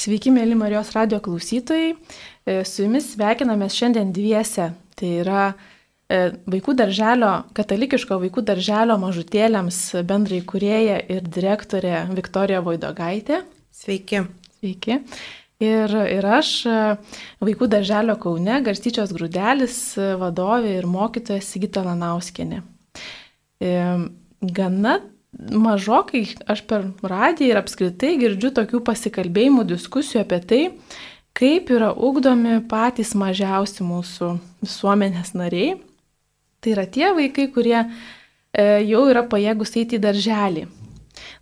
Sveiki, mėly Marijos radio klausytojai. E, su jumis sveikinamės šiandien dviese. Tai yra e, vaikų darželio, katalikiško vaikų darželio mažutėliams bendrai kurėja ir direktorė Viktorija Vaidogaitė. Sveiki. Sveiki. Ir, ir aš, e, vaikų darželio Kaune, Garstyčios grūdelis, vadovė ir mokytoja Sigita Lanauskienė. Gana mažokai aš per radiją ir apskritai girdžiu tokių pasikalbėjimų, diskusijų apie tai, kaip yra ugdomi patys mažiausi mūsų visuomenės nariai. Tai yra tie vaikai, kurie e, jau yra pajėgus eiti į darželį,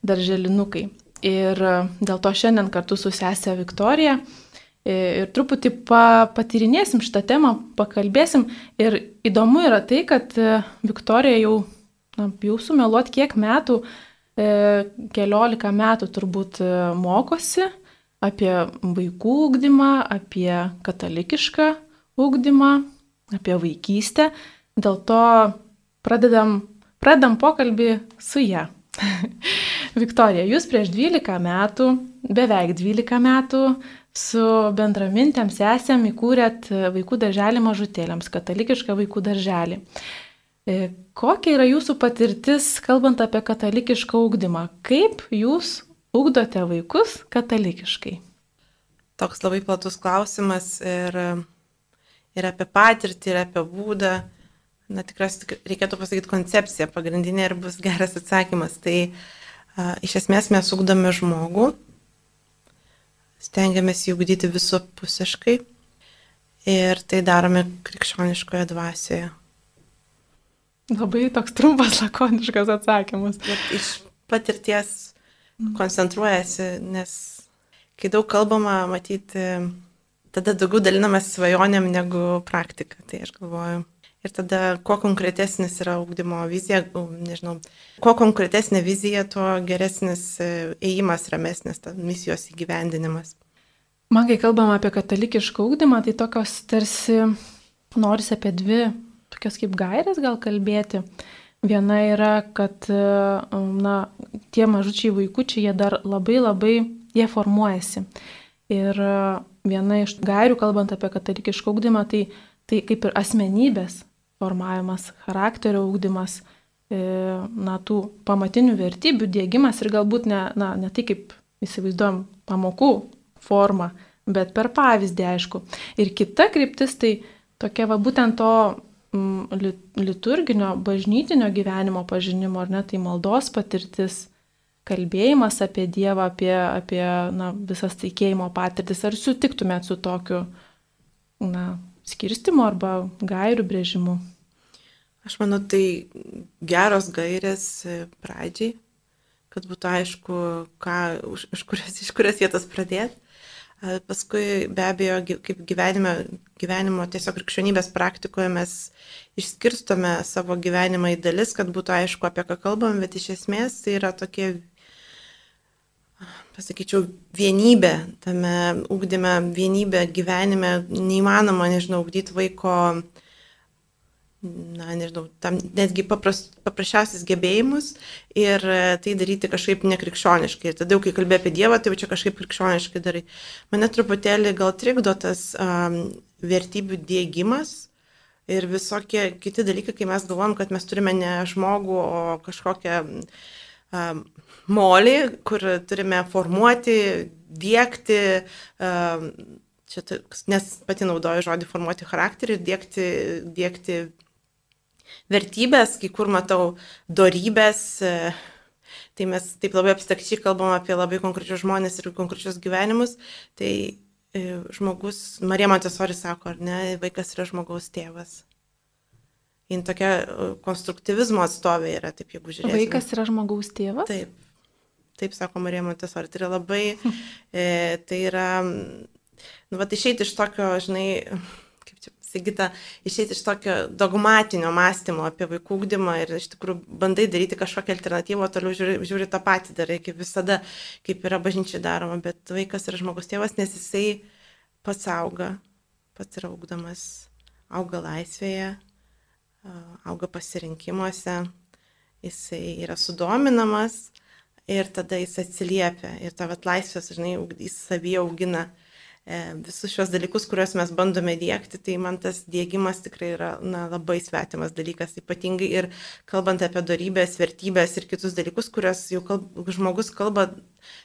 darželinukai. Ir e, dėl to šiandien kartu su sesė Viktorija e, ir truputį pa, patyrinėsim šitą temą, pakalbėsim. Ir įdomu yra tai, kad e, Viktorija jau na, jau sumeluot, kiek metų, e, keliolika metų turbūt e, mokosi apie vaikų ūkdymą, apie katalikišką ūkdymą, apie vaikystę. Dėl to pradedam, pradedam pokalbį su ją. Viktorija, jūs prieš 12 metų, beveik 12 metų, su bendramintėm sesėm įkūrėt vaikų darželį mažutėliams, katalikišką vaikų darželį. E, kokia yra jūsų patirtis, kalbant apie katalikišką ūkdymą? Kaip jūs ugdote vaikus katalikiškai? Toks labai platus klausimas ir, ir apie patirtį, ir apie būdą. Na tikras, reikėtų pasakyti koncepciją pagrindinė ir bus geras atsakymas. Tai a, iš esmės mes ugdome žmogų, stengiamės jį ugdyti visapusiškai ir tai darome krikščioniškoje dvasioje. Labai toks trumpas, lakoniškas atsakymas. Bet iš patirties koncentruojasi, nes kai daug kalbama, matyti, tada daugiau dalinamės svajonėm negu praktika. Tai aš galvoju. Ir tada, kuo konkretesnis yra ūkdymo vizija, nežinau, kuo konkretesnė vizija, tuo geresnis e, ėjimas, ramesnis, misijos įgyvendinimas. Man, kai kalbam apie katalikišką ūkdymą, tai tokios tarsi norisi apie dvi tokias kaip gairės gal kalbėti. Viena yra, kad na, tie mažučiai vaikučiai, jie dar labai labai, jie formuojasi. Ir viena iš gairių, kalbant apie katalikišką ugdymą, tai, tai kaip ir asmenybės formavimas, charakterio ugdymas, e, na, tų pamatinių vertybių dėgymas ir galbūt ne, na, ne tai kaip įsivaizduojam pamokų formą, bet per pavyzdį, aišku. Ir kita kryptis tai tokia va būtent to liturginio, bažnytinio gyvenimo pažinimo, ar ne, tai maldos patirtis, kalbėjimas apie Dievą, apie, apie na, visas taikėjimo patirtis. Ar sutiktumėt su tokiu na, skirstimu arba gairių brėžimu? Aš manau, tai geros gairės pradžiai, kad būtų aišku, ką, iš kurias, iš kurias vietos pradėti. Paskui be abejo, kaip gyvenime, gyvenimo tiesiog krikščionybės praktikoje mes išskirstome savo gyvenimą į dalis, kad būtų aišku, apie ką kalbam, bet iš esmės tai yra tokie, pasakyčiau, vienybė tame ūkdyme, vienybė gyvenime, neįmanoma, nežinau, ugdyti vaiko na, nežinau, tam netgi papras, paprasčiausias gebėjimus ir e, tai daryti kažkaip nekrikščioniškai. Ir tada kai kalbė apie Dievą, tai jau čia kažkaip krikščioniškai darai. Mane truputėlį gal trikdo tas um, vertybių dėgymas ir visokie kiti dalykai, kai mes galvom, kad mes turime ne žmogų, o kažkokią um, molį, kur turime formuoti, dėkti. Um, Čia, nes pati naudoju žodį formuoti charakterį ir dėkti, dėkti vertybės, kai kur matau dorybės. E, tai mes taip labai abstrakčiai kalbam apie labai konkrečius žmonės ir konkrečius gyvenimus. Tai e, žmogus, Marija Montesori sako, ar ne, vaikas yra žmogaus tėvas. Jin tokia e, konstruktivizmo atstovė yra, taip jeigu žiūrėsime. Vaikas yra žmogaus tėvas? Taip. Taip sako Marija Montesori. Tai yra labai, e, tai yra, nu, va, išeiti iš tokio, žinai, Sigita, išėti iš tokio dogmatinio mąstymo apie vaikų ūkdymą ir iš tikrųjų bandai daryti kažkokią alternatyvą, toliau žiūri, žiūri tą patį darai, kaip visada, kaip yra bažnyčiai daroma, bet vaikas yra žmogus tėvas, nes jisai pats auga, pats yra ūkdamas, auga laisvėje, auga pasirinkimuose, jisai yra sudominamas ir tada jis atsiliepia ir ta vat laisvės, žinai, jis savyje augina e, visus šios dalykus, kuriuos mes bandome dėkti, tai man tas dėgymas tikrai yra na, labai svetimas dalykas, ypatingai ir kalbant apie darybės, vertybės ir kitus dalykus, kuriuos jau kalb, žmogus kalba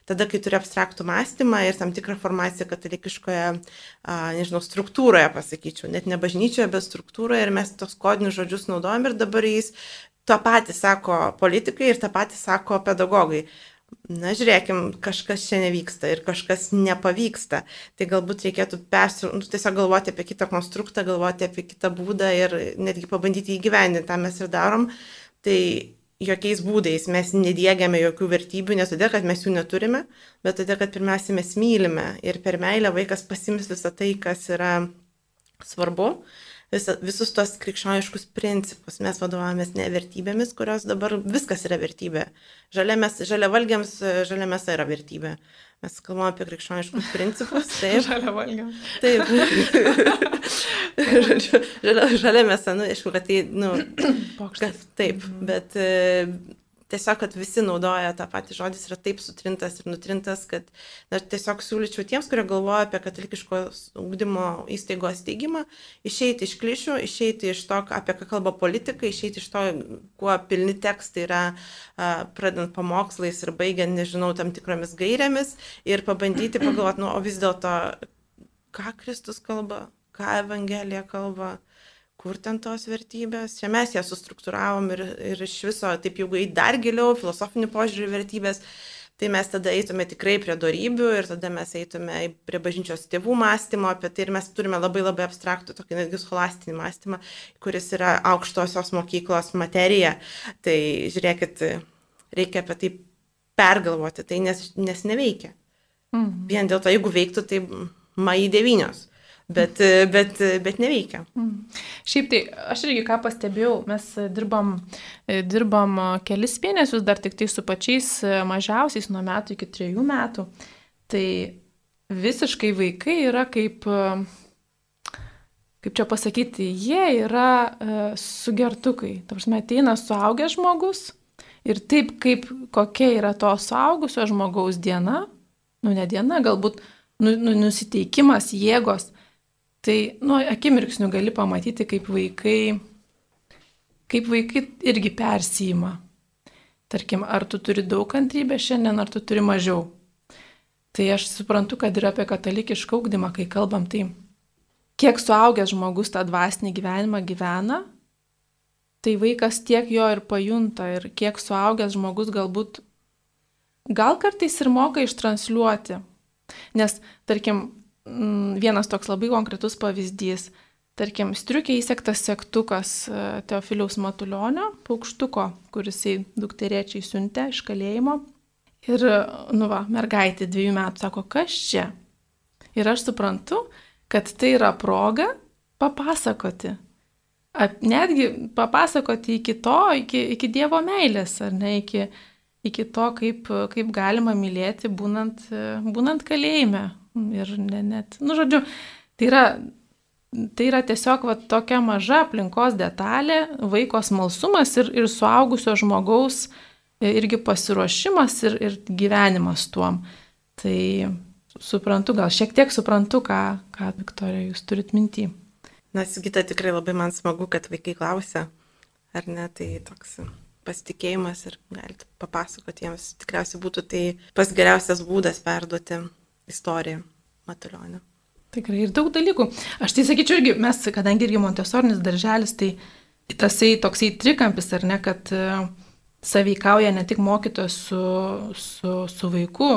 tada, kai turi abstraktų mąstymą ir tam tikrą formaciją katalikiškoje, nežinau, struktūroje, pasakyčiau, net ne bažnyčioje, bet struktūroje ir mes tos kodinius žodžius naudojam ir dabar jais tą patį sako politikai ir tą patį sako pedagogai. Na, žiūrėkim, kažkas čia nevyksta ir kažkas nepavyksta. Tai galbūt reikėtų persi, nu, tiesiog galvoti apie kitą konstruktą, galvoti apie kitą būdą ir netgi pabandyti įgyvendinti, tą mes ir darom. Tai jokiais būdais mes nedėgiame jokių vertybių, ne todėl, kad mes jų neturime, bet todėl, kad pirmiausia mes mylime ir per meilę vaikas pasims visą tai, kas yra svarbu visa, visus tos krikščioniškus principus. Mes vadovavomės ne vertybėmis, kurios dabar viskas yra vertybė. Žaliamės, žaliavalgiams žaliamėsa yra vertybė. Mes kalbame apie krikščioniškus principus. Taip. žaliavalgiams. Taip. žalia, žalia mėsa, nu, aišku, kad tai, nu, Pokštas. taip, bet tiesiog, kad visi naudoja tą patį žodis yra taip sutrintas ir nutrintas, kad na, tiesiog siūlyčiau tiems, kurie galvoja apie katalikiško ūkdymo įstaigos steigimą, išeiti iš klišių, išeiti iš to, apie ką kalba politikai, išeiti iš to, kuo pilni tekstai yra, pradant pamokslais ir baigiant, nežinau, tam tikromis gairėmis ir pabandyti pagalvoti, nu, o vis dėlto, ką Kristus kalba, ką Evangelija kalba kur ten tos vertybės. Čia mes jas sustruktūravom ir, ir iš viso, taip jau į dar giliau, filosofinių požiūrių vertybės, tai mes tada eitume tikrai prie darybių ir tada mes eitume prie bažnyčios tėvų mąstymo apie tai ir mes turime labai labai abstraktų, tokį netgi scholastinį mąstymą, kuris yra aukštosios mokyklos materija. Tai žiūrėkit, reikia apie tai pergalvoti, tai nes, nes neveikia. Mm. Vien dėl to, jeigu veiktų, tai mai devynios bet, bet, bet neveikia. Mm. Šiaip tai aš irgi ką pastebėjau, mes dirbam, dirbam kelis mėnesius dar tik tai su pačiais mažiausiais nuo metų iki trejų metų. Tai visiškai vaikai yra kaip, kaip čia pasakyti, jie yra sugertukai. Tarsi ateina suaugęs žmogus ir taip kaip kokia yra to suaugusio žmogaus diena, nu ne diena, galbūt nu, nu, nusiteikimas, jėgos Tai, nu, akimirksniu gali pamatyti, kaip vaikai, kaip vaikai irgi persijima. Tarkim, ar tu turi daug kantrybės šiandien, ar tu turi mažiau. Tai aš suprantu, kad ir apie katalikišką augdymą, kai kalbam, tai kiek suaugęs žmogus tą dvasinį gyvenimą gyvena, tai vaikas tiek jo ir pajunta ir kiek suaugęs žmogus galbūt, gal kartais ir moka ištransliuoti. Nes, tarkim, vienas toks labai konkretus pavyzdys. Tarkim, striukė įsektas sektukas e, Teofiliaus Matulionio, paukštuko, kuris į dukteriečiai siuntė iš kalėjimo. Ir, nu va, mergaitė dviejų metų sako, kas čia? Ir aš suprantu, kad tai yra proga papasakoti. Netgi papasakoti iki to, iki, iki Dievo meilės, ar ne, iki, iki to, kaip, kaip galima mylėti būnant, būnant kalėjime, Ir ne, net, nu, žodžiu, tai yra, tai yra tiesiog va, tokia maža aplinkos detalė, vaiko smalsumas ir, ir suaugusio žmogaus irgi pasiruošimas ir, ir gyvenimas tuom. Tai suprantu, gal šiek tiek suprantu, ką, ką Viktorija, jūs turit mintį. Na, Sigita, tikrai labai man smagu, kad vaikai klausia, ar ne, tai toks pasitikėjimas ir galite papasakoti jiems, tikriausiai būtų tai pas geriausias būdas perduoti istoriją Matulionio. Tikrai ir daug dalykų. Aš tai sakyčiau irgi, mes, kadangi irgi Montesorinis darželis, tai tasai toksai trikampis, ar ne, kad e, saveikauja ne tik mokytojas su, su, su vaiku,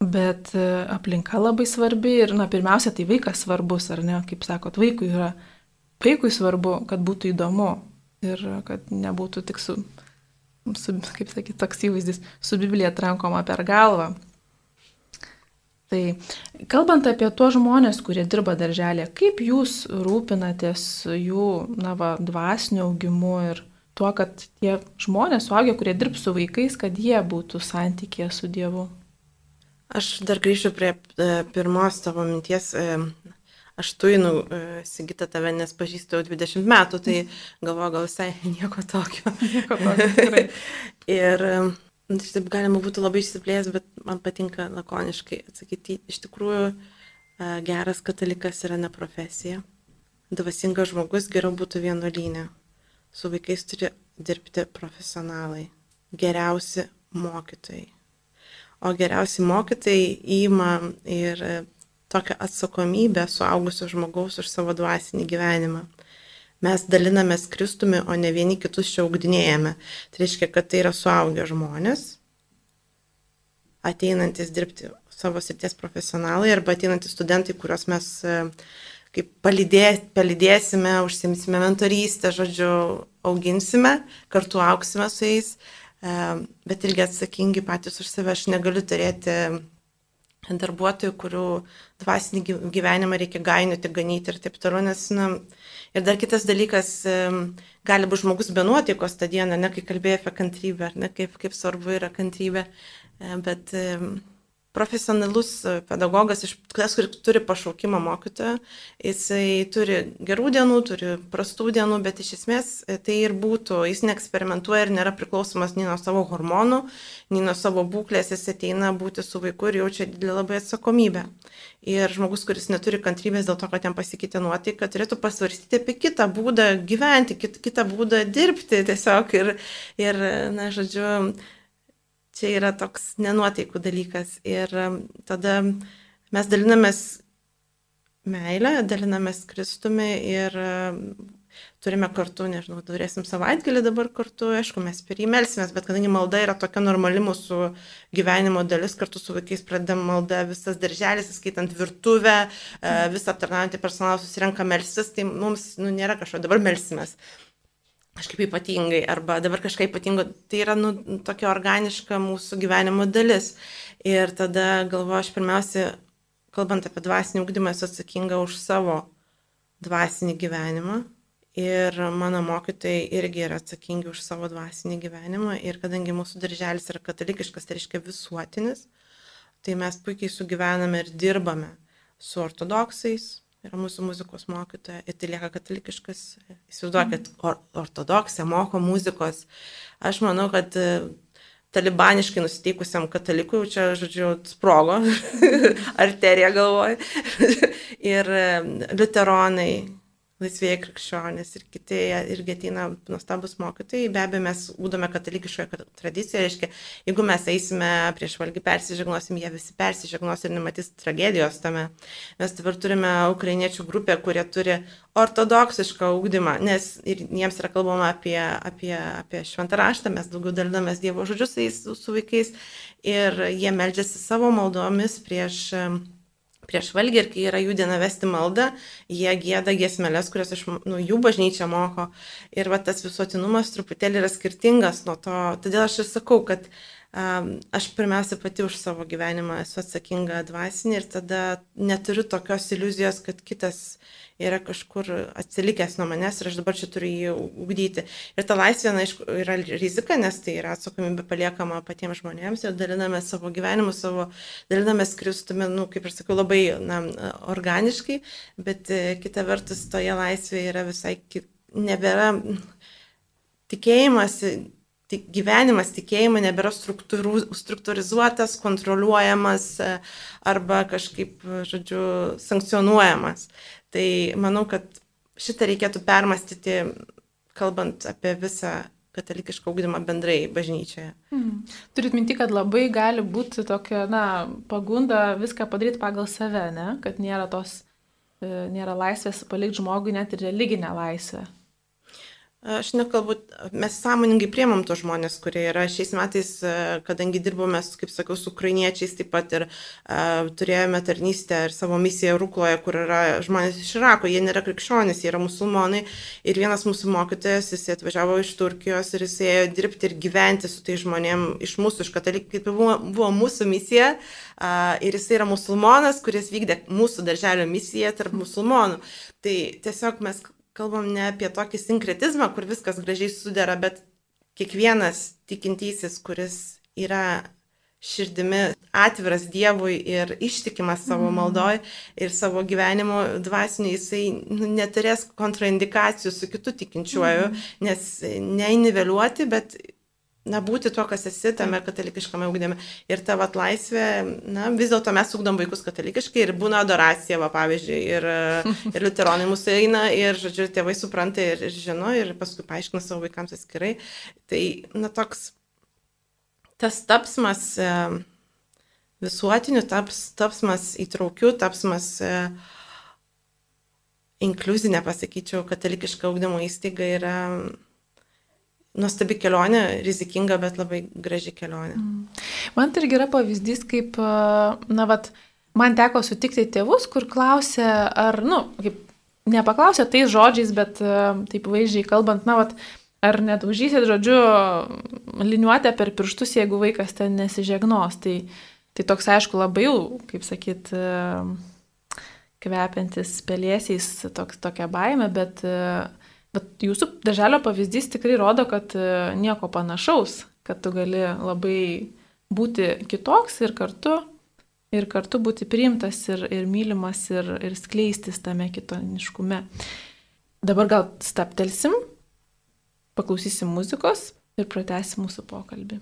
bet e, aplinka labai svarbi ir, na, pirmiausia, tai vaikas svarbus, ar ne, kaip sakot, vaikui yra, vaikui svarbu, kad būtų įdomu ir kad nebūtų tik su, su kaip sakyti, toks įvaizdis, su Biblija trankoma per galvą. Tai kalbant apie tuos žmonės, kurie dirba darželėje, kaip jūs rūpinatės jų, na, va, dvasiniu augimu ir tuo, kad tie žmonės, suaugę, kurie dirbs su vaikais, kad jie būtų santykėje su Dievu? Aš dar grįšiu prie e, pirmos tavo minties. E, aš tuinu, e, Sigita, tave nes pažįstu jau 20 metų, tai galvoju, gal visai nieko tokio. Nieko tokio. ir Taip galima būtų labai išsiplės, bet man patinka lakoniškai atsakyti. Iš tikrųjų, geras katalikas yra ne profesija. Dvasingas žmogus geriau būtų vienuolynė. Su vaikais turi dirbti profesionalai, geriausi mokytojai. O geriausi mokytojai įima ir tokią atsakomybę suaugusio žmogaus už savo dvasinį gyvenimą. Mes dalinamės Kristumi, o ne vieni kitus čia augdinėjame. Tai reiškia, kad tai yra suaugę žmonės, ateinantis dirbti savo srities profesionalai arba ateinantys studentai, kuriuos mes e, kaip palydė, palydėsime, užsimsime mentorystę, žodžiu, auginsime, kartu auksime su jais, e, bet irgi atsakingi patys už save. Aš negaliu turėti darbuotojų, kurių dvasinį gyvenimą reikia gainioti, ganyti ir taip toliau, nes, na, ir dar kitas dalykas, gali būti žmogus be nuotaikos tą dieną, ne kai kalbėjai apie kantrybę, ne kaip, kaip svarbu yra kantrybė, bet profesionalus e, pedagogas, tas, kuris turi pašaukimą mokytoją, jisai turi gerų dienų, turi prastų dienų, bet iš esmės e, tai ir būtų, jis neeksperimentuoja ir nėra priklausomas nei nuo savo hormonų, nei nuo savo būklės, jis ateina būti su vaiku ir jaučia didelį labai atsakomybę. Ir žmogus, kuris neturi kantrybės dėl to, kad jam pasikeitė nuotaika, turėtų pasvarstyti apie kitą būdą gyventi, kitą būdą dirbti tiesiog ir, ir na, žodžiu, čia yra toks nenuotaikų dalykas. Ir tada mes dalinamės meilę, dalinamės Kristumi ir turime kartu, nežinau, turėsim savaitgalį dabar kartu, aišku, mes per jį melsimės, bet kadangi malda yra tokia normali mūsų gyvenimo dalis, kartu su vaikais pradedam maldą, visas darželis, skaitant virtuvę, e, visą aptarnaujantį personalą susirenka melsis, tai mums nu, nėra kažko, dabar melsimės kažkaip ypatingai, arba dabar kažkaip ypatingo, tai yra nu, tokia organiška mūsų gyvenimo dalis. Ir tada galvoju, aš pirmiausia, kalbant apie dvasinį ugdymą, esu atsakinga už savo dvasinį gyvenimą. Ir mano mokytojai irgi yra atsakingi už savo dvasinį gyvenimą. Ir kadangi mūsų darželis yra katalikiškas, tai reiškia visuotinis, tai mes puikiai sugyvename ir dirbame su ortodoksais, yra mūsų muzikos mokytoja ir tai lieka katalikiškas. Įsivaizduokit, or, ortodoksė moko muzikos. Aš manau, kad e, talibaniškai nusiteikusiam katalikui čia, žodžiu, sprogo, arterija galvoj. ir e, luteronai, laisvėjai krikščionys ir kiti irgi ateina nuostabus mokytojai. Be abejo, mes būdame katalikiškoje tradicijoje, reiškia, jeigu mes eisime prieš valgį persižegnosim, jie visi persižegnos ir nematys tragedijos tame. Mes dabar turime ukrainiečių grupę, kurie turi ortodoksišką ūkdymą, nes ir jiems yra kalbama apie, apie, apie šventą raštą, mes daugiau dalinamės Dievo žodžius su, su vaikais ir jie meldžiasi savo maldomis prieš prieš valgį ir kai yra jų diena vesti maldą, jie gėda giesmelės, kurias iš nu, jų bažnyčia moko. Ir va tas visuotinumas truputėlį yra skirtingas nuo to. Todėl aš ir sakau, kad um, aš pirmiausia pati už savo gyvenimą esu atsakinga dvasinė ir tada neturiu tokios iliuzijos, kad kitas yra kažkur atsilikęs nuo manęs ir aš dabar čia turiu jį ugdyti. Ir ta laisvė, na, aišku, yra rizika, nes tai yra atsakomybė paliekama patiems žmonėms ir daliname savo gyvenimu, savo, daliname skristume, nu, kaip ir sakau, labai na, organiškai, bet e, kita vertus toje laisvėje yra visai, nebėra tikėjimas tik gyvenimas tikėjimo nebėra struktūrizuotas, kontroliuojamas e, arba kažkaip, žodžiu, sankcionuojamas. Tai manau, kad šitą reikėtų permastyti, kalbant apie visą katalikišką augdymą bendrai bažnyčioje. Mm. Turit minti, kad labai gali būti tokia, na, pagunda viską padaryti pagal save, ne? Kad nėra tos, e, nėra laisvės palikti žmogui net ir religinę laisvę. Aš nekalbu, mes sąmoningai priemam tos žmonės, kurie yra šiais metais, e, kadangi dirbome, kaip sakiau, su ukrainiečiais, taip pat ir uh, turėjome tarnystę ir savo misiją Rukloje, kur yra žmonės iš Irako, jie nėra krikščionys, jie yra musulmonai. Ir vienas mūsų mokytojas, jis atvažiavo iš Turkijos ir jis ėjo dirbti ir gyventi su tai žmonėm iš mūsų, iš katalikų, kaip buvo, buvo mūsų misija. Uh, ir jis yra musulmonas, kuris vykdė mūsų darželio misiją tarp musulmonų. Tai tiesiog mes kalbam ne apie tokį sinkretizmą, kur viskas gražiai sudera, bet kiekvienas tikintysis, kuris yra širdimi atviras Dievui ir ištikimas savo mhm. maldoj ir savo gyvenimo dvasiniu, jisai nu, neturės kontraindikacijų su kitu tikinčiuoju, mm. nes neiniveliuoti, bet na, būti tuo, kas esi tame katalikiškame ugdyme. Ir ta vat laisvė, na, vis dėlto mes ugdom vaikus katalikiškai ir būna adoracija, va, pavyzdžiui, ir, ir liuteronai mūsų eina ir, žodžiu, tėvai supranta ir, ir žino ir paskui paaiškina savo vaikams atskirai. Tai, na, toks tas tapsmas e, visuotiniu, taps, tapsmas įtraukiu, tapsmas e, inkluzinė, pasakyčiau, katalikiška ugdymo įstaiga yra nuostabi kelionė, rizikinga, bet labai graži kelionė. Mm. Man tai irgi yra pavyzdys, kaip, na, vat, man teko sutikti tėvus, kur klausė, ar, nu, kaip, nepaklausė tais žodžiais, bet taip vaizdžiai kalbant, na, vat, ar nedaužysit, žodžiu, liniuotę per pirštus, jeigu vaikas ten nesižegnos. Tai, tai toks, aišku, labai jau, kaip sakyt, kvepiantis pelėsiais toks, tokia baime, bet uh, Bet jūsų darželio pavyzdys tikrai rodo, kad e, nieko panašaus, kad tu gali labai būti kitoks ir kartu, ir kartu būti priimtas ir, ir mylimas ir, ir skleistis tame kitoniškume. Dabar gal staptelsim, paklausysim muzikos ir pratesim mūsų pokalbį.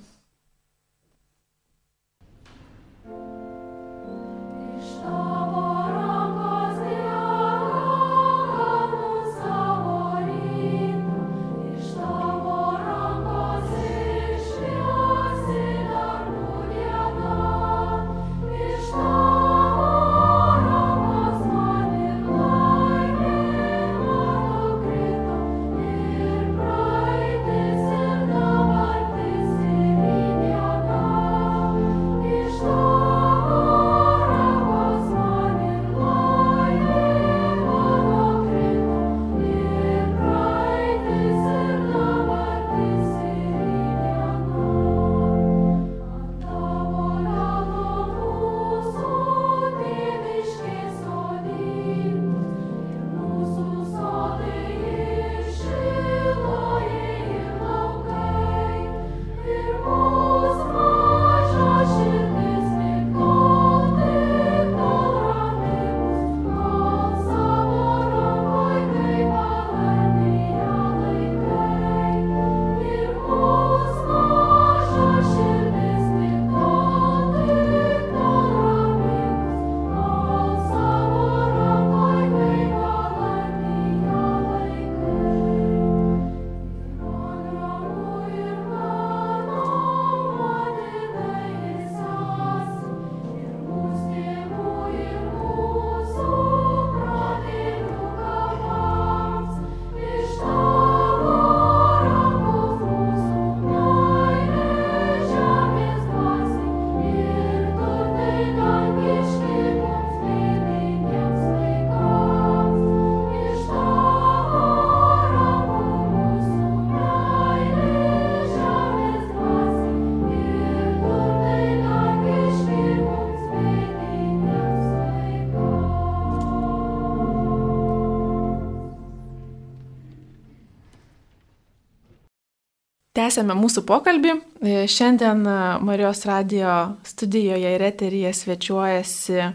Tęsėme mūsų pokalbį. E, šiandien e, Marijos radio studijoje ir eteryje svečiuojasi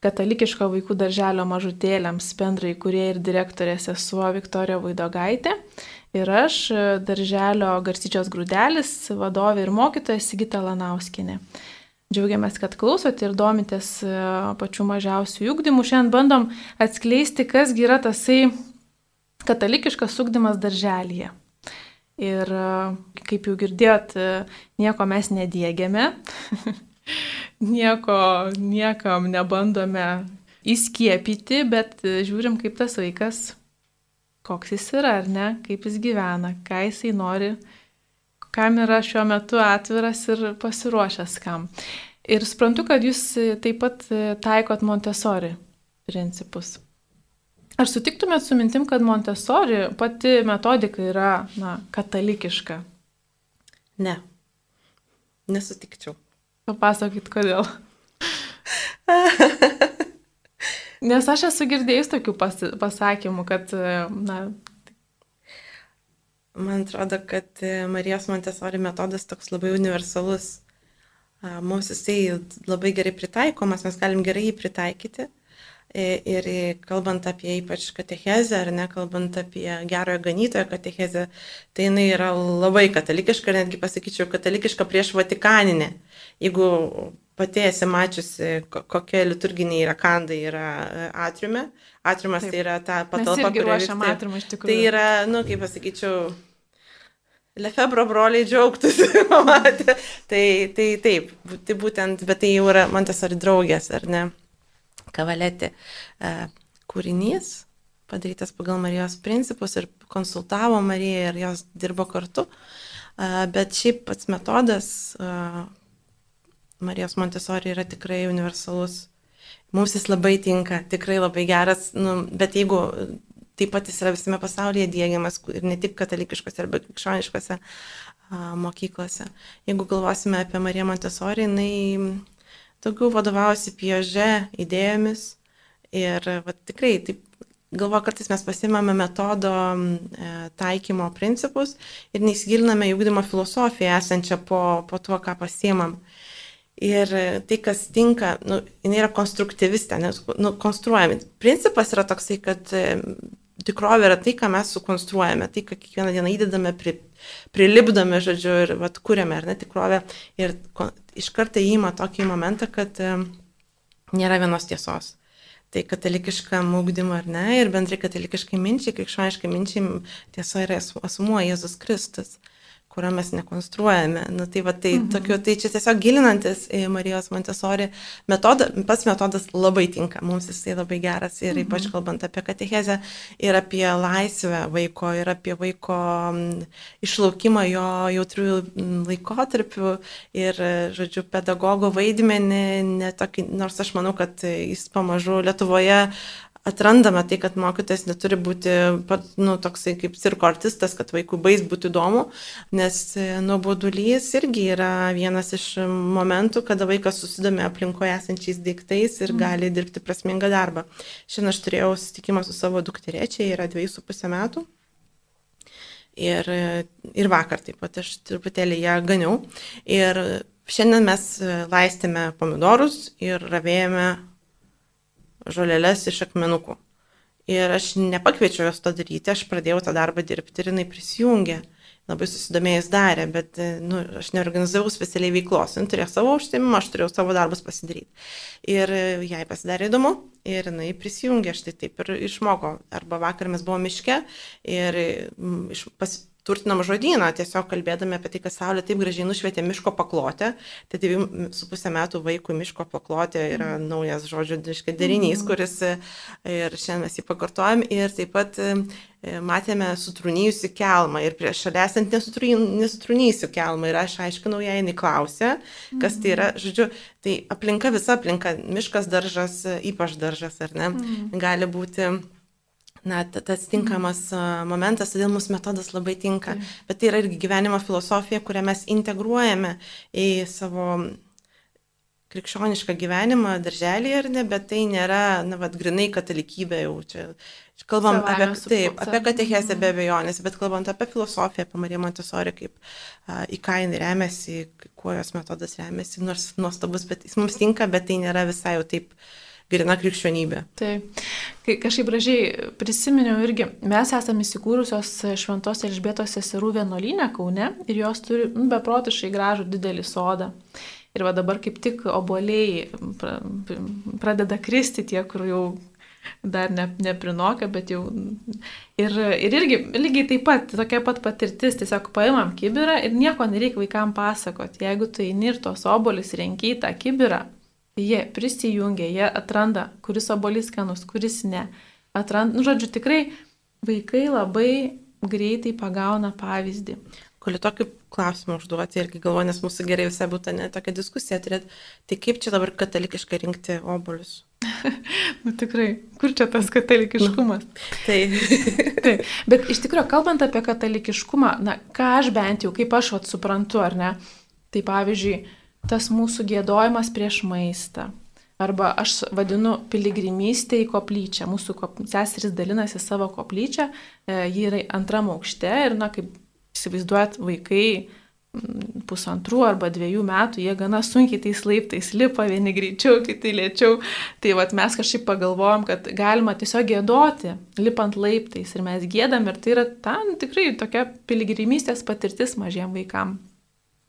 katalikiško vaikų darželio mažutėliams bendrai kurie ir direktorė sesuo Viktorija Vaidogaitė. Ir aš, e, darželio garstyčios grūdelis, vadovė ir mokytoja Sigita Lanauskinė. Džiaugiamės, kad klausote ir domitės pačių mažiausių ūkdymų. Šiandien bandom atskleisti, kasgi yra tasai katalikiškas ūkdymas darželėje. Ir kaip jau girdėjot, nieko mes nedėgiame, nieko, niekam nebandome įskiepyti, bet žiūrim, kaip tas vaikas, koks jis yra ar ne, kaip jis gyvena, ką jisai nori, kam yra šiuo metu atviras ir pasiruošęs kam. Ir suprantu, kad jūs taip pat taikot Montessori principus. Ar sutiktumėt su mintim, kad Montessori pati metodika yra na, katalikiška? Ne. Nesutikčiau. Papasakykit, kodėl. Nes aš esu girdėjus tokių pas, pasakymų, kad, na. Man atrodo, kad Marijos Montessori metodas toks labai universalus. Mums jisai labai gerai pritaikomas, mes galim gerai jį pritaikyti Ir kalbant apie ypač katechezę, ar ne, kalbant apie gerojo ganytojo katechezę, tai jinai yra labai katalikiška, netgi pasakyčiau, katalikiška prieš Vatikaninę. Jeigu pati esi mačiusi, kokie liturginiai rakandai yra e, atriume, atriumas Taip. tai yra ta patalpa, kurioje ruošiam atriumą iš tikrųjų. Tai yra, nu, kaip pasakyčiau, Lefebro broliai džiaugtųsi, matė. tai, tai taip, tai būtent, bet tai jau yra Montesori draugės, ar ne, kavaletė e, kūrinys, padarytas pagal Marijos principus ir konsultavo Mariją ir jos dirbo kartu. E, bet šiaip pats metodas e, Marijos Montesori yra tikrai universalus. Mums jis labai tinka, tikrai labai geras, nu, bet jeigu taip pat jis yra visame pasaulyje dėgiamas ir ne tik katalikiškose arba krikščioniškose mokyklose. Jeigu galvosime apie Mariją Montesori, jinai daugiau vadovavosi pieže idėjomis ir va, tikrai taip galvoju, kartais mes pasimame metodo e, taikymo principus ir neįsigiliname į ūkdymo filosofiją esančią po, po tuo, ką pasiemam. Ir tai, kas tinka, nu, jinai yra konstruktyvistė, nes nu, konstruojami. Principas yra toksai, kad tikrovė yra tai, ką mes sukonstruojame, tai, ką kiekvieną dieną įdedame, pri, prilipdome, žodžiu, ir vat, kūrėme, ar ne tikrovę. Ir iš karto įima tokį momentą, kad nėra vienos tiesos. Tai katalikiškam ūkdymui ar ne, ir bendrai katalikiškai minčiai, krikščioniškai minčiai tiesa yra asmuo Jėzus Kristus kurio mes nekonstruojame. Nu, tai, va, tai, mhm. tokiu, tai čia tiesiog gilinantis į Marijos Montesori metodą, pats metodas labai tinka, mums jisai labai geras ir mhm. ypač kalbant apie katechezę ir apie laisvę vaiko ir apie vaiko išlaukimą jo jautrių laikotarpių ir, žodžiu, pedagogo vaidmenį, netokį, nors aš manau, kad jis pamažu Lietuvoje atrandame tai, kad mokytojas neturi būti nu, toksai kaip cirko artistas, kad vaikui bais būtų įdomu, nes e, nuobodulys irgi yra vienas iš momentų, kada vaikas susidomė aplinkoje esančiais daiktais ir mm. gali dirbti prasmingą darbą. Šiandien aš turėjau susitikimą su savo dukterėčia, yra dviejų su pusę metų. Ir, ir vakar taip pat aš truputėlį ją ganiau. Ir šiandien mes laistėme pomidorus ir ravėjome žoleles iš akmenukų. Ir aš nepakviečiau jos to daryti, aš pradėjau tą darbą dirbti ir jinai prisijungė. Labai susidomėjus darė, bet nu, aš neorganizavau specialiai veiklos. Jis turėjo savo užsiemimą, aš turėjau savo darbus pasidaryti. Ir jai pasidarė įdomu ir jinai prisijungė, aš tai taip ir išmoko. Arba vakar mes buvome miške ir pas, turtinam žodyną, tiesiog kalbėdami apie tai, kad Saulė taip gražiai nušvietė miško paklotę. Tai dviejų su pusę metų vaikų miško paklotė yra mm. naujas žodžių derinys, mm. kuris ir šiandien mes jį pakartojam. Ir taip pat e, matėme sutrūnyjusi kelmą ir prieš šalia esant nesutrūnyjusi kelmą. Ir aš aiškinau ją, jinai klausė, kas tai yra. Mm. Žodžiu, tai aplinka, visa aplinka, miškas daržas, ypač daržas, ar ne, gali būti na, tas tinkamas momentas, todėl mūsų metodas labai tinka. Mm. Bet tai yra irgi gyvenimo filosofija, kurią mes integruojame į savo krikščionišką gyvenimą darželį ar ne, bet tai nėra, na, vad, grinai katalikybė jau čia. Kalbam Savame apie, taip, apie katechezę be abejonės, bet kalbant apie filosofiją, apie Mariją Montesori, kaip a, į ką jinai remiasi, kuo jos metodas remiasi, nors nuostabus, bet jis mums tinka, bet tai nėra visai jau taip uh, grina krikščionybė. Taip. Kai kažkaip gražiai prisiminiau irgi, mes esame įsikūrusios Šventos Elžbietos seserų vienuolynę Kaune ir jos turi nu, beprotiškai gražų didelį sodą. Ir va dabar kaip tik oboliai pradeda kristi tie, kur jau dar ne, neprinoka, bet jau. Ir, ir irgi lygiai taip pat, tokia pat patirtis, tiesiog paimam kibirą ir nieko nereikia vaikams pasakoti. Jeigu tu eini ir tos obolis renkiai tą kibirą, Jie prisijungia, jie atranda, kuris obolys skanus, kuris ne. Atranda, nu, žodžiu, tikrai vaikai labai greitai pagauna pavyzdį. Galiu tokį klausimą užduoti irgi galvoju, nes mūsų gerai visai būtų ne tokia diskusija turėti. Tai kaip čia dabar katalikiškai rinkti obolius? nu tikrai, kur čia tas katalikiškumas? Nu, tai. tai. Bet iš tikrųjų, kalbant apie katalikiškumą, na, ką aš bent jau, kaip aš vat, suprantu, ar ne, tai pavyzdžiui, tas mūsų gėdojimas prieš maistą. Arba aš vadinu piligrimystė į koplyčią. Mūsų kop... seseris dalinasi savo koplyčią, e, ji yra antram aukšte ir, na, kaip įsivaizduojat, vaikai pusantrų arba dviejų metų, jie gana sunkiai tais laiptais lipa, vieni greičiau, kiti lėčiau. Tai vat, mes kažkaip pagalvojom, kad galima tiesiog gėdoti, lipant laiptais ir mes gėdam ir tai yra ten tikrai tokia piligrimystės patirtis mažiem vaikam.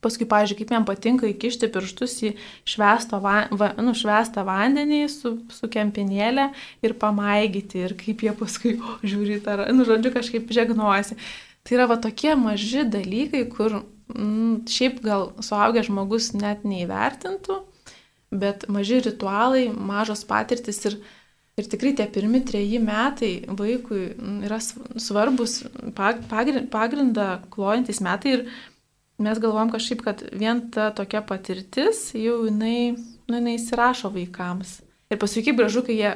Paskui, pažiūrėjau, kaip jam patinka įkišti pirštus į švestą, va, va, nu, švestą vandenį su, su kempinėlė ir pamaigyti ir kaip jie paskui o, žiūri, tar, nu, žodžiu, kažkaip žegnuojasi. Tai yra va tokie maži dalykai, kur mm, šiaip gal suaugęs žmogus net neįvertintų, bet maži ritualai, mažos patirtis ir, ir tikrai tie pirmi treji metai vaikui yra svarbus pagrindą klojantis metai ir mes galvom kažkaip, kad vien ta tokia patirtis jau jinai, nu, jinai įsirašo vaikams. Ir paskui kaip gražu, kai jie,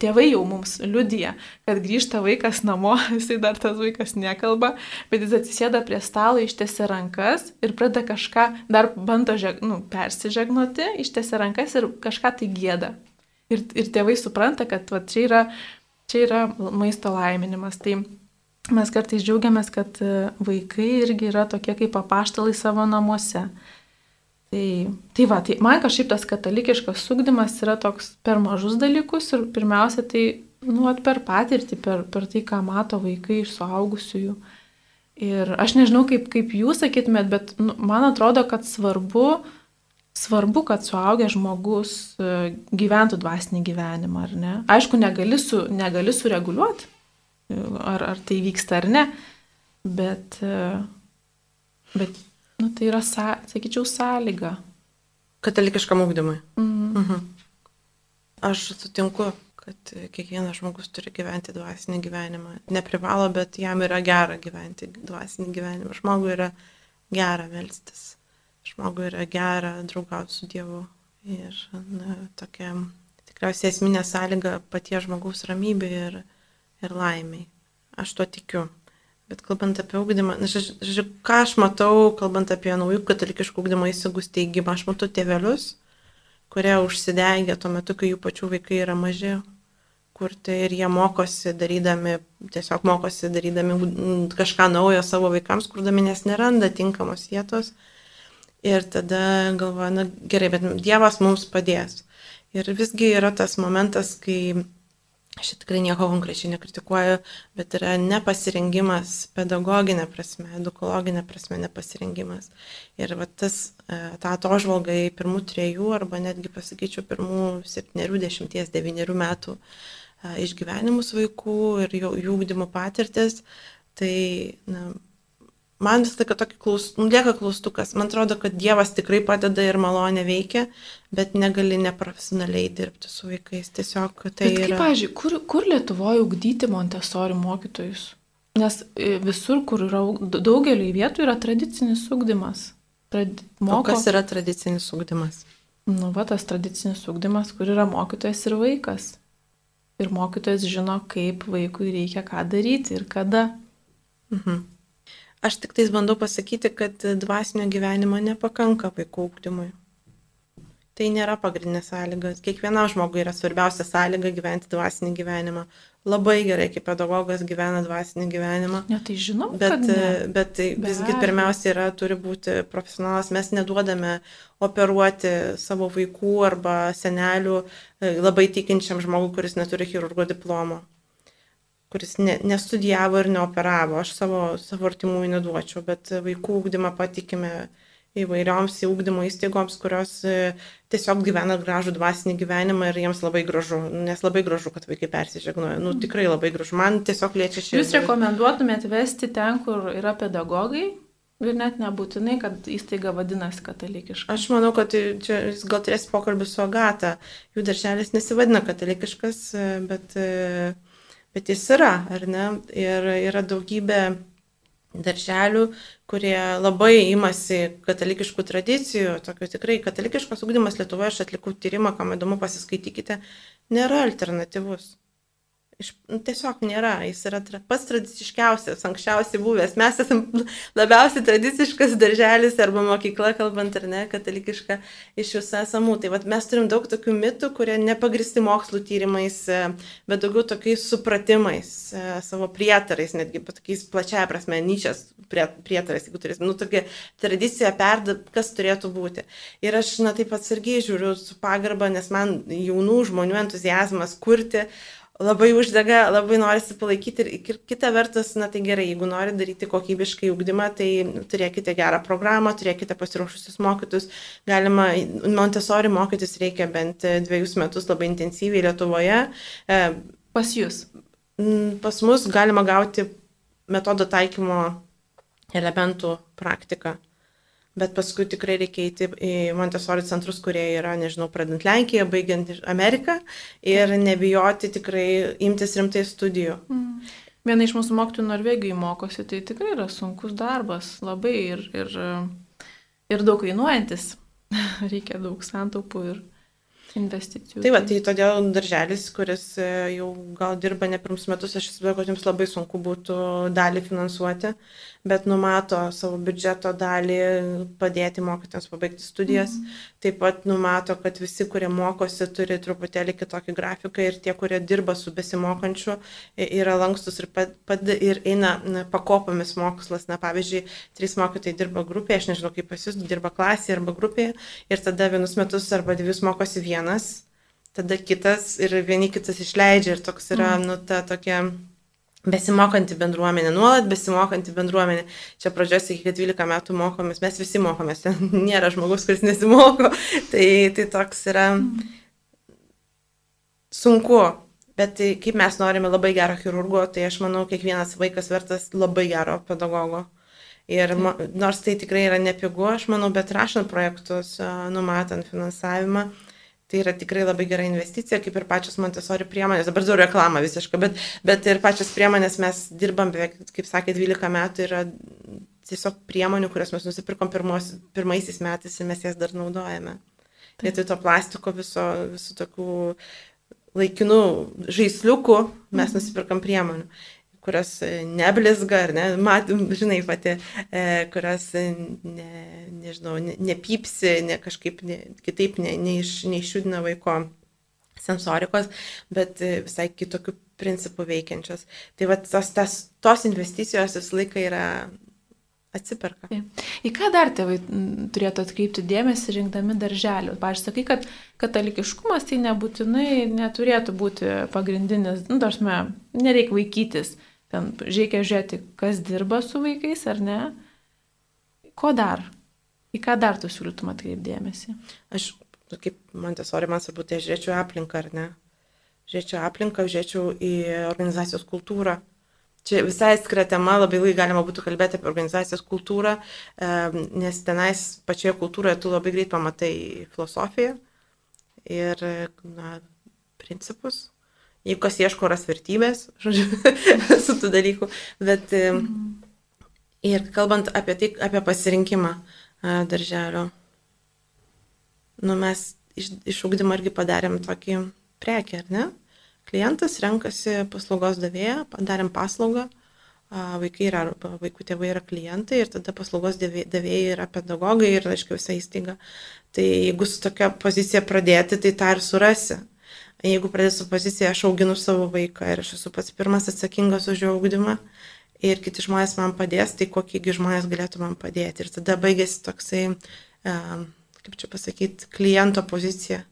tėvai jau mums liudija, kad grįžta vaikas namo, jisai dar tas vaikas nekalba, bet jis atsisėda prie stalo, ištėsi rankas ir pradeda kažką, dar bando žeg, nu, persižegnoti, ištėsi rankas ir kažką tai gėda. Ir, ir tėvai supranta, kad va, čia, yra, čia yra maisto laiminimas. Tai mes kartais džiaugiamės, kad vaikai irgi yra tokie kaip apaštalai savo namuose. Tai, tai va, tai man kažkaip tas katalikiškas sugdymas yra toks per mažus dalykus ir pirmiausia tai, nu, per patirtį, per, per tai, ką mato vaikai iš suaugusiųjų. Ir aš nežinau, kaip, kaip jūs sakytumėt, bet nu, man atrodo, kad svarbu, svarbu, kad suaugęs žmogus e, gyventų dvasinį gyvenimą, ar ne? Aišku, negali, su, negali sureguliuoti, ar, ar tai vyksta ar ne, bet, e, bet Nu, tai yra, sakyčiau, sąlyga. Katalikiškam ūkdymui. Mhm. Mhm. Aš sutinku, kad kiekvienas žmogus turi gyventi dvasinį gyvenimą. Neprivalo, bet jam yra gera gyventi dvasinį gyvenimą. Žmogui yra gera melstis. Žmogui yra gera draugauti su Dievu. Ir na, tokia tikriausiai esminė sąlyga paties žmogaus ramybė ir, ir laimiai. Aš tuo tikiu. Bet kalbant apie ūkdymą, žodžiu, ką aš matau, kalbant apie naujų katalikiškų ūkdymo įstaigų steigimą, aš matau tėvelius, kurie užsidegė tuo metu, kai jų pačių vaikai yra maži, kurti ir jie mokosi darydami, tiesiog mokosi darydami kažką naujo savo vaikams, kurdami, nes neranda tinkamos vietos. Ir tada galvoja, na gerai, bet Dievas mums padės. Ir visgi yra tas momentas, kai Aš tikrai nieko konkrečiai nekritikuoju, bet yra nepasirengimas pedagoginė prasme, edukologinė prasme nepasirengimas. Ir va, tas, e, ta atožvalga į pirmų trejų arba netgi pasakyčiau pirmų septyniarių, dešimties, devynerių metų e, išgyvenimus vaikų ir jų, jų ūkdymo patirtis, tai na, man vis laiką tokį klaus, nu, lieka klaustukas. Man atrodo, kad Dievas tikrai padeda ir malonė veikia, bet negali neprofesionaliai dirbti su vaikais. Tiesiog tai bet kaip, yra. Pavyzdžiui, kur, kur Lietuvoje ugdyti Montesori mokytojus? Nes e, visur, kur yra daugeliu vietų, yra tradicinis ugdymas. Trad, moko... O kas yra tradicinis ugdymas? Nu, va, tas tradicinis ugdymas, kur yra mokytojas ir vaikas. Ir mokytojas žino, kaip vaikui reikia ką daryti ir kada. Mhm. Aš tik tais bandau pasakyti, kad dvasinio gyvenimo nepakanka vaikų ūkdymui. Tai nėra pagrindinė sąlyga. Kiekvienam žmogui yra svarbiausia sąlyga gyventi dvasinį gyvenimą. Labai gerai, kaip pedagogas gyvena dvasinį gyvenimą. Ne, tai žinom, bet, bet tai visgi pirmiausia yra, turi būti profesionalas. Mes neduodame operuoti savo vaikų arba senelių e, labai tikinčiam žmogui, kuris neturi chirurgo diplomo kuris ne, nestudijavo ir neoperavo. Aš savo, savo artimųjų neduočiau, bet vaikų ūkdymą patikime įvairioms įūkdymo įstaigoms, kurios e, tiesiog gyvena gražų dvasinį gyvenimą ir jiems labai gražu, nes labai gražu, kad vaikai persižegnoja. Nu, tikrai labai gražu. Man tiesiog liečia širdį. Jūs rekomenduotumėt vesti ten, kur yra pedagogai? Ir net nebūtinai, kad įstaiga vadinasi katalikiška. Aš manau, kad čia jis gal turės pokalbį su Agata. Jų darželis nesivadina katalikiškas, e, bet uh, bet jis yra, ar ne? Ir yra daugybė darželių, kurie labai imasi katalikiškų tradicijų, tokio tikrai katalikiškas ugdymas Lietuvoje, aš atlikau tyrimą, kam įdomu pasiskaitykite, nėra alternatyvus. Iš, nu, tiesiog nėra, jis yra tra, pats tradiciškiausias, anksčiausiai buvęs. Mes esame labiausiai tradiciškas darželis arba mokykla, kalbant ar ne, katalikiška iš jūsų esamų. Tai vat, mes turim daug tokių mitų, kurie nepagristi mokslų tyrimais, e, bet daugiau tokiais supratimais, e, savo prietarais, netgi tokiais plačiaja prasme, ničias prietarais, jeigu turėsim, nu, tokia tradicija perda, kas turėtų būti. Ir aš, na, taip atsargiai žiūriu su pagarba, nes man jaunų žmonių entuzijazmas kurti labai uždega, labai norisi palaikyti ir kita vertus, na tai gerai, jeigu nori daryti kokybiškai ugdymą, tai turėkite gerą programą, turėkite pasiruošusius mokytus, galima, Montesori mokytis reikia bent dviejus metus labai intensyviai Lietuvoje. E, pas jūs? Pas mus galima gauti metodo taikymo elementų praktiką bet paskui tikrai reikia eiti į Montesori centrus, kurie yra, nežinau, pradant Lenkiją, baigiant Ameriką ir nebijoti tikrai imtis rimtai studijų. Mm. Viena iš mūsų mokytojų Norvegijoje mokosi, tai tikrai yra sunkus darbas, labai ir, ir, ir daug kainuojantis. reikia daug santaupų ir investicijų. Tai va, tai todėl darželis, kuris e, jau gal dirba ne pirmus metus, aš įsivaizduoju, kad jums labai sunku būtų dalį finansuoti, bet numato savo biudžeto dalį padėti mokytams pabaigti studijas. Mhm. Taip pat numato, kad visi, kurie mokosi, turi truputėlį kitokį grafiką ir tie, kurie dirba su besimokančiu, yra lankstus ir, pad, pad, ir eina pakopomis mokslas. Na, pavyzdžiui, trys mokytojai dirba grupėje, aš nežinau kaip pas jūs, dirba klasėje arba grupėje ir tada vienus metus arba dviejus mokosi vienas, tada kitas ir vieni kitas išleidžia ir toks yra, mm. nu, ta tokia besimokanti bendruomenė, nuolat besimokanti bendruomenė. Čia pradžioje sakė, kad 12 metų mokomės, mes visi mokomės, nėra žmogus, kuris nesimoko. Tai, tai toks yra sunku. Bet tai, kaip mes norime labai gero chirurgo, tai aš manau, kiekvienas vaikas vertas labai gero pedagogo. Ir nors tai tikrai yra nepigu, aš manau, bet rašant projektus, numatant finansavimą, Tai yra tikrai labai gera investicija, kaip ir pačios Montesori priemonės. Dabar daug reklama visiškai, bet, bet ir pačios priemonės mes dirbam beveik, kaip sakė, 12 metų yra tiesiog priemonių, kurias mes nusipirkom pirmos, pirmaisiais metais ir mes jas dar naudojame. Vietoj to plastiko viso, visų tokių laikinų žaisliukų mes mhm. nusipirkam priemonių kurios e, neblizga, ar ne, matom, žinai, pati, e, kurios, e, ne, nežinau, ne, nepypsi, ne kažkaip ne, kitaip ne, neiš, neišjudina vaiko sensorikos, bet visai kitokių principų veikiančios. Tai va tos, tas, tos investicijos visą laiką yra atsiperka. Į ką dar tėvai turėtų atkreipti dėmesį rinkdami darželių? Pavyzdžiui, sakai, kad katalikiškumas tai nebūtinai neturėtų būti pagrindinis, nu, tarsi, nereikia vaikytis ten reikia žiūrėti, kas dirba su vaikais ar ne. Ko dar? Į ką dar tu siūlytum atkreipdėmėsi? Aš, kaip man tiesiog, man svarbu, tai žiūrėčiau aplinką, ar ne? Žiūrėčiau aplinką, žiūrėčiau į organizacijos kultūrą. Čia visai atskira tema, labai ilgai galima būtų kalbėti apie organizacijos kultūrą, nes tenais pačioje kultūroje tu labai greit pamatai filosofiją ir na, principus, jeigu kas ieško ras vertybės, žodžiu, su tų dalykų. Bet mhm. ir kalbant apie tai, apie pasirinkimą darželio, nu mes iš, iš ugdymo irgi padarėm tokį prekį, ar ne? Klientas renkasi paslaugos davėją, padarėm paslaugą, vaikai yra, vaikų tėvai yra klientai ir tada paslaugos davėjai yra pedagogai ir, aišku, visa įstaiga. Tai jeigu su tokia pozicija pradėti, tai tą ir surasi. Jeigu pradėsiu poziciją, aš auginu savo vaiką ir aš esu pats pirmas atsakingas už jo augdymą ir kiti žmonės man padės, tai kokiegi žmonės galėtų man padėti. Ir tada baigėsi toksai, kaip čia pasakyti, kliento pozicija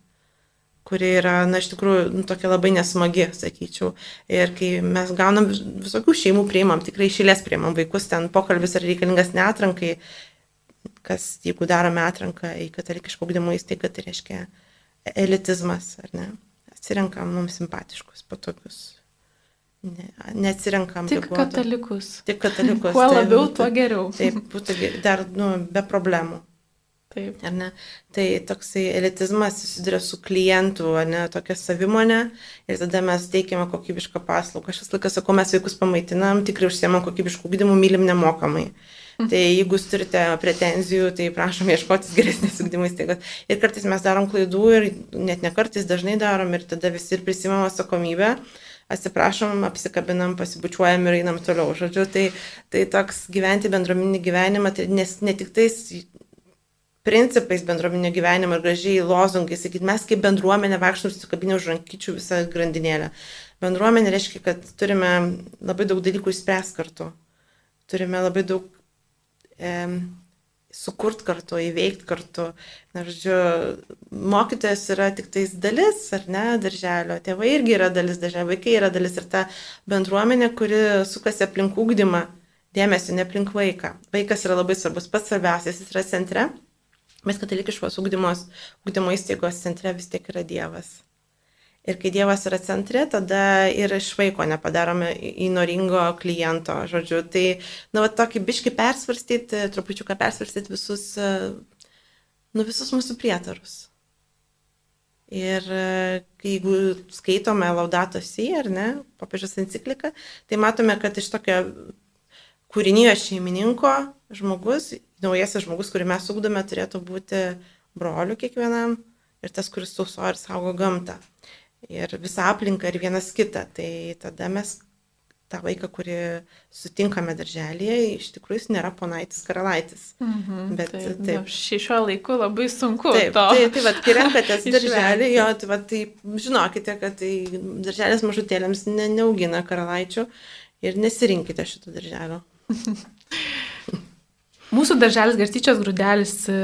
kuri yra, na, iš tikrųjų, nu, tokia labai nesmagi, sakyčiau. Ir kai mes gaunam visokių šeimų priimam, tikrai šilės priimam vaikus, ten pokalbis yra reikalingas netrankai, kas, jeigu darome atranką į katalikišką ugdymo įstaigą, tai reiškia elitizmas, ar ne? Atsirenkam mums simpatiškus, patogius. Ne, neatsirenkam. Tik riboto. katalikus. Tik katalikus. Kuo tai labiau, tuo geriau. Taip, būtų dar, nu, be problemų. Taip. Ar ne? Tai toksai elitizmas susiduria su klientu, ne, tokia savimonė ir tada mes teikiame kokybišką paslaugą. Aš visą laiką sakau, mes vaikus pamaitinam, tikrai užsiemam kokybiškų gydimų, mylim nemokamai. Mhm. Tai jeigu jūs turite pretenzijų, tai prašom ieškotis geresnės ugdymo įstaigos. Ir kartais mes darom klaidų ir net ne kartais dažnai darom ir tada visi ir prisimam atsakomybę. atsiprašom, apsikabinam, pasibučiuojam ir einam toliau. Žodžiu, tai, tai toks gyventi bendruomeninį gyvenimą, tai nes ne tik tais principais bendruomenio gyvenimo ir gražiai lozungai, sakyti, mes kaip bendruomenė vaikštom susikabinę už rankyčių visą grandinėlę. Bendruomenė reiškia, kad turime labai daug dalykų įspręs kartu. Turime labai daug sukurt kartu, įveikti kartu. Na, žodžiu, mokytojas yra tik tais dalis, ar ne, darželio. Tėvai irgi yra dalis darželio, vaikai yra dalis ir ta bendruomenė, kuri sukasi aplink ūkdymą, dėmesio, ne aplink vaiką. Vaikas yra labai svarbus, pats svarbiausias, jis yra centre, bet katalikiškos ūkdymos, ūkdymo įstaigos centre vis tiek yra Dievas. Ir kai Dievas yra centre, tada ir iš vaiko nepadarome įnoringo kliento, žodžiu. Tai, na, va, tokį biški persvarstyti, trupučiuką persvarstyti visus, nu, visus mūsų prietarus. Ir jeigu skaitome Laudato Si, ar ne, popiežiaus encikliką, tai matome, kad iš tokio kūrinio šeimininko žmogus, naujasis žmogus, kurį mes ugdome, turėtų būti broliu kiekvienam ir tas, kuris tauso ir saugo gamtą ir visą aplinką ir vienas kitą. Tai tada mes tą vaiką, kurį sutinkame darželėje, iš tikrųjų jis nėra ponaitis karalaitis. Mhm, Bet taip. taip. Šiuo laiku labai sunku. Taip, to tai, tai vad, kai renkatės darželį, jo, tai, va, tai žinokite, kad tai darželis mažutėlėms ne, neaugina karalaičių ir nesirinkite šito darželio. Mūsų darželis Garstyčios grūdelis e,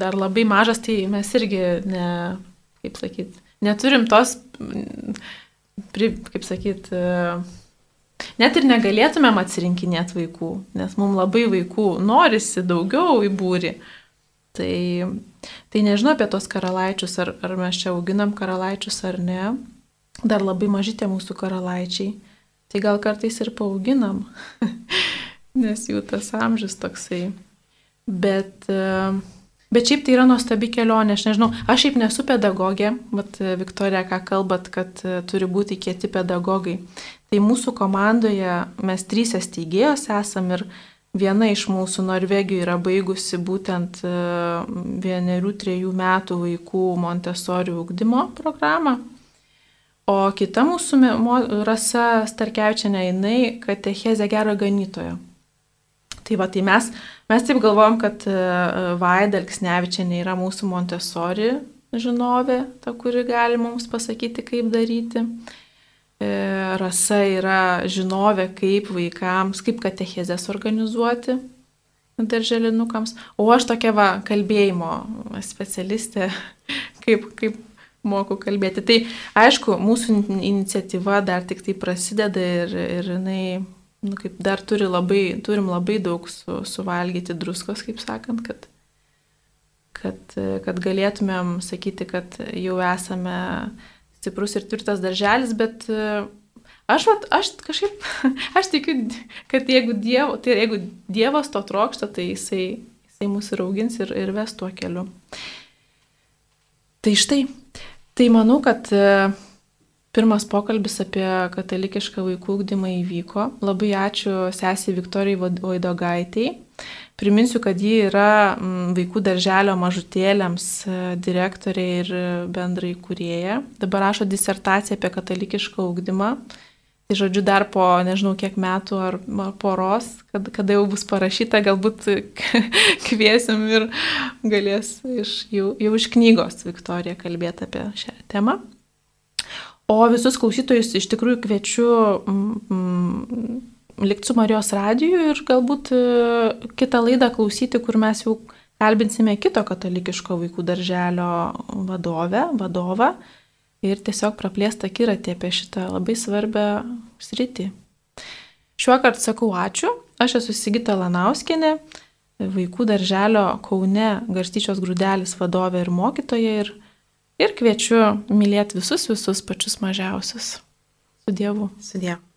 dar labai mažas, tai mes irgi, ne, kaip sakyti, neturim tos, kaip sakyt, net ir negalėtumėm atsirinkinėti vaikų, nes mums labai vaikų norisi daugiau į būrį. Tai, tai nežinau apie tos karalaičius, ar, ar mes čia auginam karalaičius ar ne. Dar labai mažytė mūsų karalaičiai. Tai gal kartais ir paauginam, nes jų tas amžius toksai. Bet uh, Bet šiaip tai yra nuostabi kelionė, aš nežinau, aš šiaip nesu pedagogė, bet Viktorija, ką kalbat, kad e, turi būti kieti pedagogai. Tai mūsų komandoje mes trys steigėjos esam ir viena iš mūsų Norvegijoje yra baigusi būtent e, vienerių, trejų metų vaikų Montesorių ugdymo programą. O kita mūsų rasa Starkevičiane, jinai katechezė gero ganytojo. Tai va, tai mes, mes taip galvojam, kad e, Vaida Elksnevičianė yra mūsų Montesori žinovė, ta, kuri gali mums pasakyti, kaip daryti. E, rasa yra žinovė, kaip vaikams, kaip katechezės organizuoti darželinukams. O aš tokia va kalbėjimo specialistė, kaip, kaip moku kalbėti. Tai aišku, mūsų iniciatyva dar tik tai prasideda ir, ir jinai nu, kaip dar turi labai, turim labai daug su, suvalgyti druskos, kaip sakant, kad, kad, kad galėtumėm sakyti, kad jau esame stiprus ir tvirtas darželis, bet aš, vat, aš kažkaip, aš tikiu, kad jeigu, dievo, tai jeigu Dievas to trokšta, tai jisai, jisai mūsų ir augins ir, ir ves tuo keliu. Tai štai, tai manau, kad Pirmas pokalbis apie katalikišką vaikų ūkdymą įvyko. Labai ačiū sesiai Viktorijai Vaidogaitei. Priminsiu, kad ji yra mm, vaikų darželio mažutėlėms e, direktorė ir bendrai kurėja. Dabar rašo disertaciją apie katalikišką ūkdymą. Tai žodžiu, dar po nežinau kiek metų ar poros, kad, kada jau bus parašyta, galbūt kviesim ir galės iš, jau, jau iš knygos Viktorija kalbėti apie šią temą. O visus klausytojus iš tikrųjų kviečiu mm, mm, likti su Marijos radiju ir galbūt e, kitą laidą klausyti, kur mes jau kalbinsime kito katalikiško vaikų darželio vadovę, vadovą ir tiesiog praplėstą akiratį apie šitą labai svarbę sritį. Šiuo kartu sakau ačiū. Aš esu Sigita Lanauskinė, vaikų darželio Kaune Garstyčios grūdelis vadovė ir mokytoja. Ir Ir kviečiu mylėti visus, visus pačius mažiausius. Su Dievu. Su Dievu.